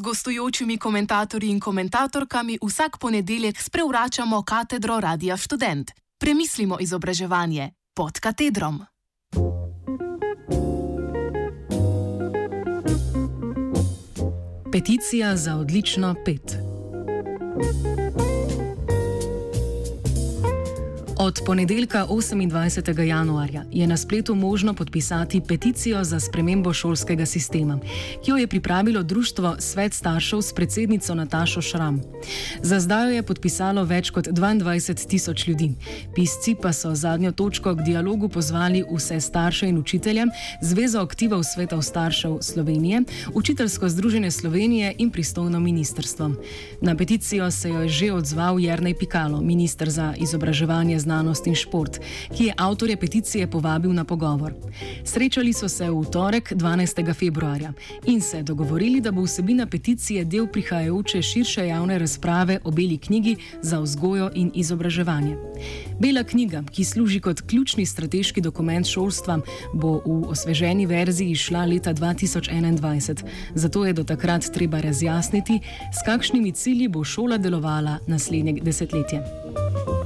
z gostujočimi komentatorji in komentatorkami vsak ponedeljek sprevračamo katedro Radia Student. Premislimo izobraževanje pod katedrom. Peticija za odlično pet. Od ponedeljka 28. januarja je na spletu možno podpisati peticijo za spremembo šolskega sistema, ki jo je pripravilo Društvo Svet staršev s predsednico Natašo Šram. Za zdaj jo je podpisalo več kot 22 tisoč ljudi. Pisci pa so zadnjo točko k dialogu pozvali vse starše in učitelje, Zvezo aktivov svetov staršev Slovenije, Učiteljsko združenje Slovenije in pristojno ministrstvo. Na peticijo se je že odzval Jrnej Pikalo, ministr za izobraževanje znanosti znanost in šport, ki je avtorje peticije povabil na pogovor. Srečali so se v torek 12. februarja in se dogovorili, da bo vsebina peticije del prihajajoče širše javne razprave o beli knjigi za vzgojo in izobraževanje. Bela knjiga, ki služi kot ključni strateški dokument šolstva, bo v osveženi verziji šla leta 2021, zato je do takrat treba razjasniti, s kakšnimi cilji bo šola delovala naslednje desetletje.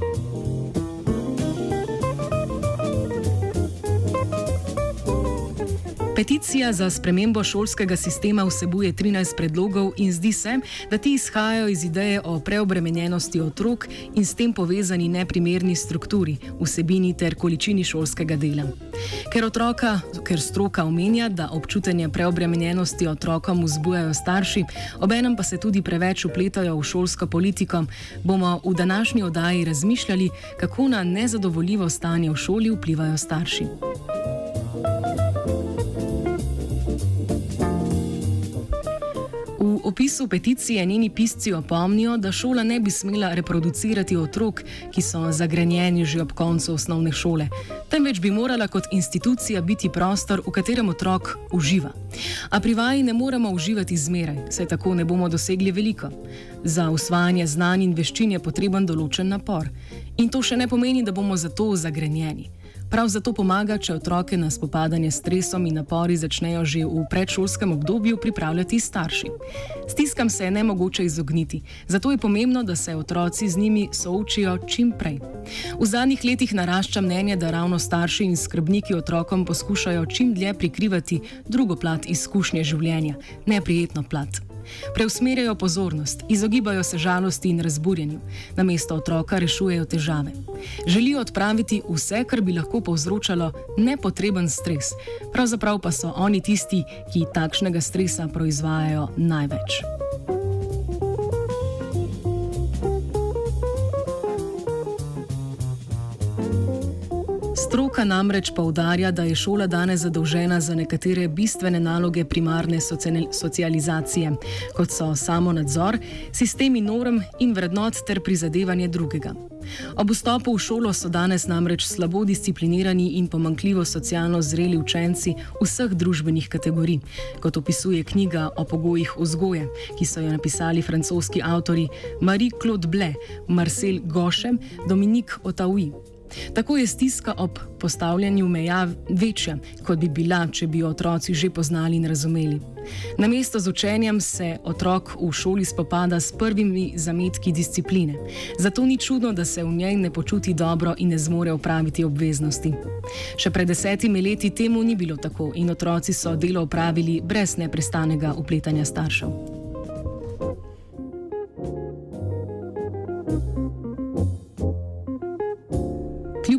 Peticija za spremembo šolskega sistema vsebuje 13 predlogov in zdi se, da ti izhajajo iz ideje o preobremenjenosti otrok in s tem povezani neprimerni strukturi, vsebini ter količini šolskega dela. Ker, otroka, ker stroka omenja, da občutenje preobremenjenosti otrokom vzbujajo starši, obenem pa se tudi preveč upletajo v šolsko politiko, bomo v današnji oddaji razmišljali, kako na nezadovoljivo stanje v šoli vplivajo starši. Opisu peticije njeni pisci opomnijo, da šola ne bi smela reproducirati otrok, ki so zagrenjeni že ob koncu osnovne šole, temveč bi morala kot institucija biti prostor, v katerem otrok uživa. A pri vaji ne moremo uživati zmeraj, saj tako ne bomo dosegli veliko. Za usvajanje znanj in veščin je potreben določen napor. In to še ne pomeni, da bomo zato zagrenjeni. Prav zato pomaga, če otroke na spopadanje s stresom in napori začnejo že v predšolskem obdobju pripravljati starši. Stiskam se je ne mogoče izogniti, zato je pomembno, da se otroci z njimi soočijo čim prej. V zadnjih letih narašča mnenje, da ravno starši in skrbniki otrokom poskušajo čim dlje prikrivati drugo plat izkušnje življenja, neprijetno plat. Preusmerjajo pozornost, izogibajo se žalosti in razburjenju, namesto otroka rešujejo težave. Želijo odpraviti vse, kar bi lahko povzročalo nepotreben stres, pravzaprav pa so oni tisti, ki takšnega stresa proizvajajo največ. Stroka namreč poudarja, da je šola danes zadolžena za nekatere bistvene naloge primarne socializacije, kot so samo nadzor, sistemi norm in vrednot ter prizadevanje drugega. Ob vstopu v šolo so danes namreč slabo disciplinirani in pomankljivo socialno zreli učenci vseh družbenih kategorij, kot opisuje knjiga o pogojih vzgoje, ki so jo napisali francoski avtori Marie-Claude Blais, Marcel Gošem, Dominique Otaoui. Tako je stiska ob postavljanju meja večja, kot bi bila, če bi otroci že poznali in razumeli. Na mesto z učenjem se otrok v šoli spopada s prvimi zametki discipline. Zato ni čudno, da se v njej ne počuti dobro in ne zmore opraviti obveznosti. Še pred desetimi leti temu ni bilo tako in otroci so delo opravili brez neprestanega upletanja staršev.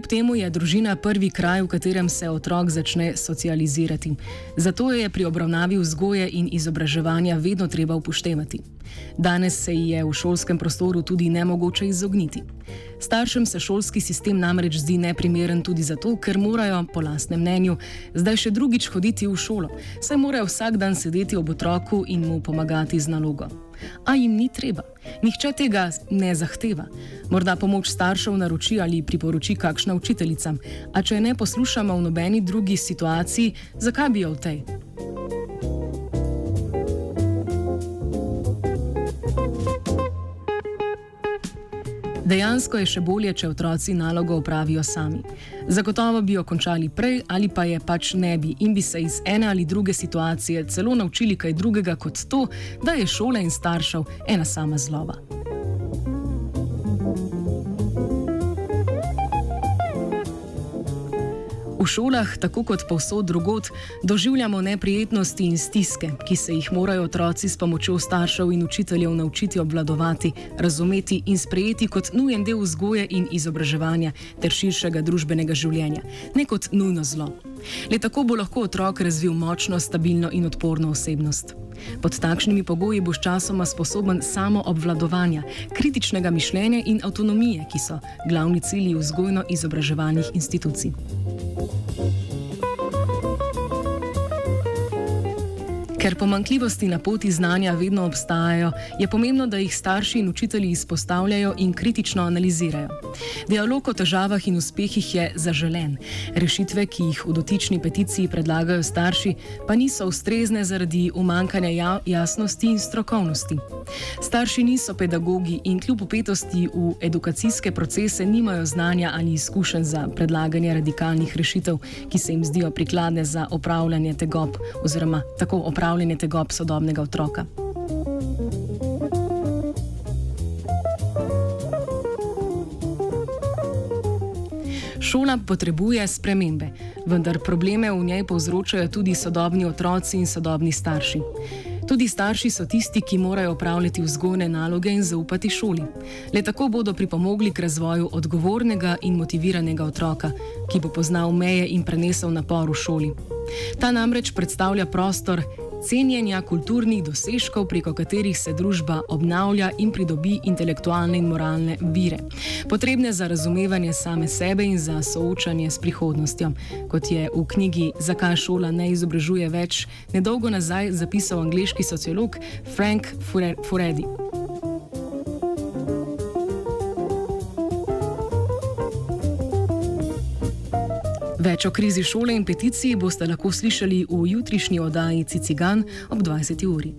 Kljub temu je družina prvi kraj, v katerem se otrok začne socializirati. Zato je pri obravnavi vzgoje in izobraževanja vedno treba upoštevati. Danes se ji je v šolskem prostoru tudi nemogoče izogniti. Staršem se šolski sistem namreč zdi neprimeren tudi zato, ker morajo, po lastnem mnenju, zdaj še drugič hoditi v šolo, saj morajo vsak dan sedeti ob otroku in mu pomagati z nalogo a jim ni treba. Nihče tega ne zahteva. Morda pomoč staršev naroči ali priporoči kakšna učiteljica, a če ne poslušamo v nobeni drugi situaciji, zakaj bi jo v tej? Dejansko je še bolje, če otroci nalogo opravijo sami. Zagotovo bi jo končali prej, ali pa je pač ne bi in bi se iz ene ali druge situacije celo naučili kaj drugega kot to, da je šola in staršev ena sama zlova. V šolah, tako kot povsod drugot, doživljamo neprijetnosti in stiske, ki se jih morajo otroci s pomočjo staršev in učiteljev naučiti obvladovati, razumeti in sprejeti kot nujen del vzgoje in izobraževanja ter širšega družbenega življenja, ne kot nujno zlo. Le tako bo lahko otrok razvil močno, stabilno in odporno osebnost. Pod takšnimi pogoji boš časoma sposoben samo obvladovanja, kritičnega mišljenja in avtonomije, ki so glavni cilji vzgojno-izobraževalnih institucij. Ker pomankljivosti na poti znanja vedno obstajajo, je pomembno, da jih starši in učitelji izpostavljajo in kritično analizirajo. Dialog o težavah in uspehih je zaželen. Rešitve, ki jih v dotični peticiji predlagajo starši, pa niso ustrezne zaradi umankanja ja jasnosti in strokovnosti. Starši niso pedagogi in kljub upetosti v edukacijske procese nimajo znanja ali izkušenj za predlaganje radikalnih rešitev, ki se jim zdijo prikladne za opravljanje tegob oziroma tako opravljanje upravljanje tegob sodobnega otroka. Šola potrebuje spremembe, vendar probleme v njej povzročajo tudi sodobni otroci in sodobni starši. Tudi starši so tisti, ki morajo upravljati vzgojne naloge in zaupati šoli. Le tako bodo pripomogli k razvoju odgovornega in motiviranega otroka, ki bo poznal meje in prenesel napor v šoli. Ta namreč predstavlja prostor, cenjenja kulturnih dosežkov, preko katerih se družba obnavlja in pridobi intelektualne in moralne vire, potrebne za razumevanje same sebe in za soočanje s prihodnostjo. Kot je v knjigi Zakaj šola ne izobražuje več, nedolgo nazaj zapisal angliški sociolog Frank Furedi. Več o krizi šole in peticiji boste lahko slišali v jutrišnji oddaji Cicigan ob 20. uri.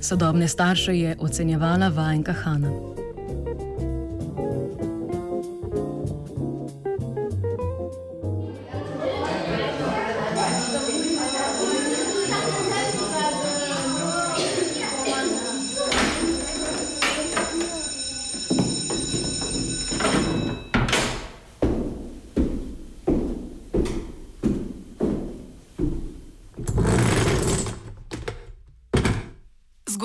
Sodobne starše je ocenjevala vajenka Hanna.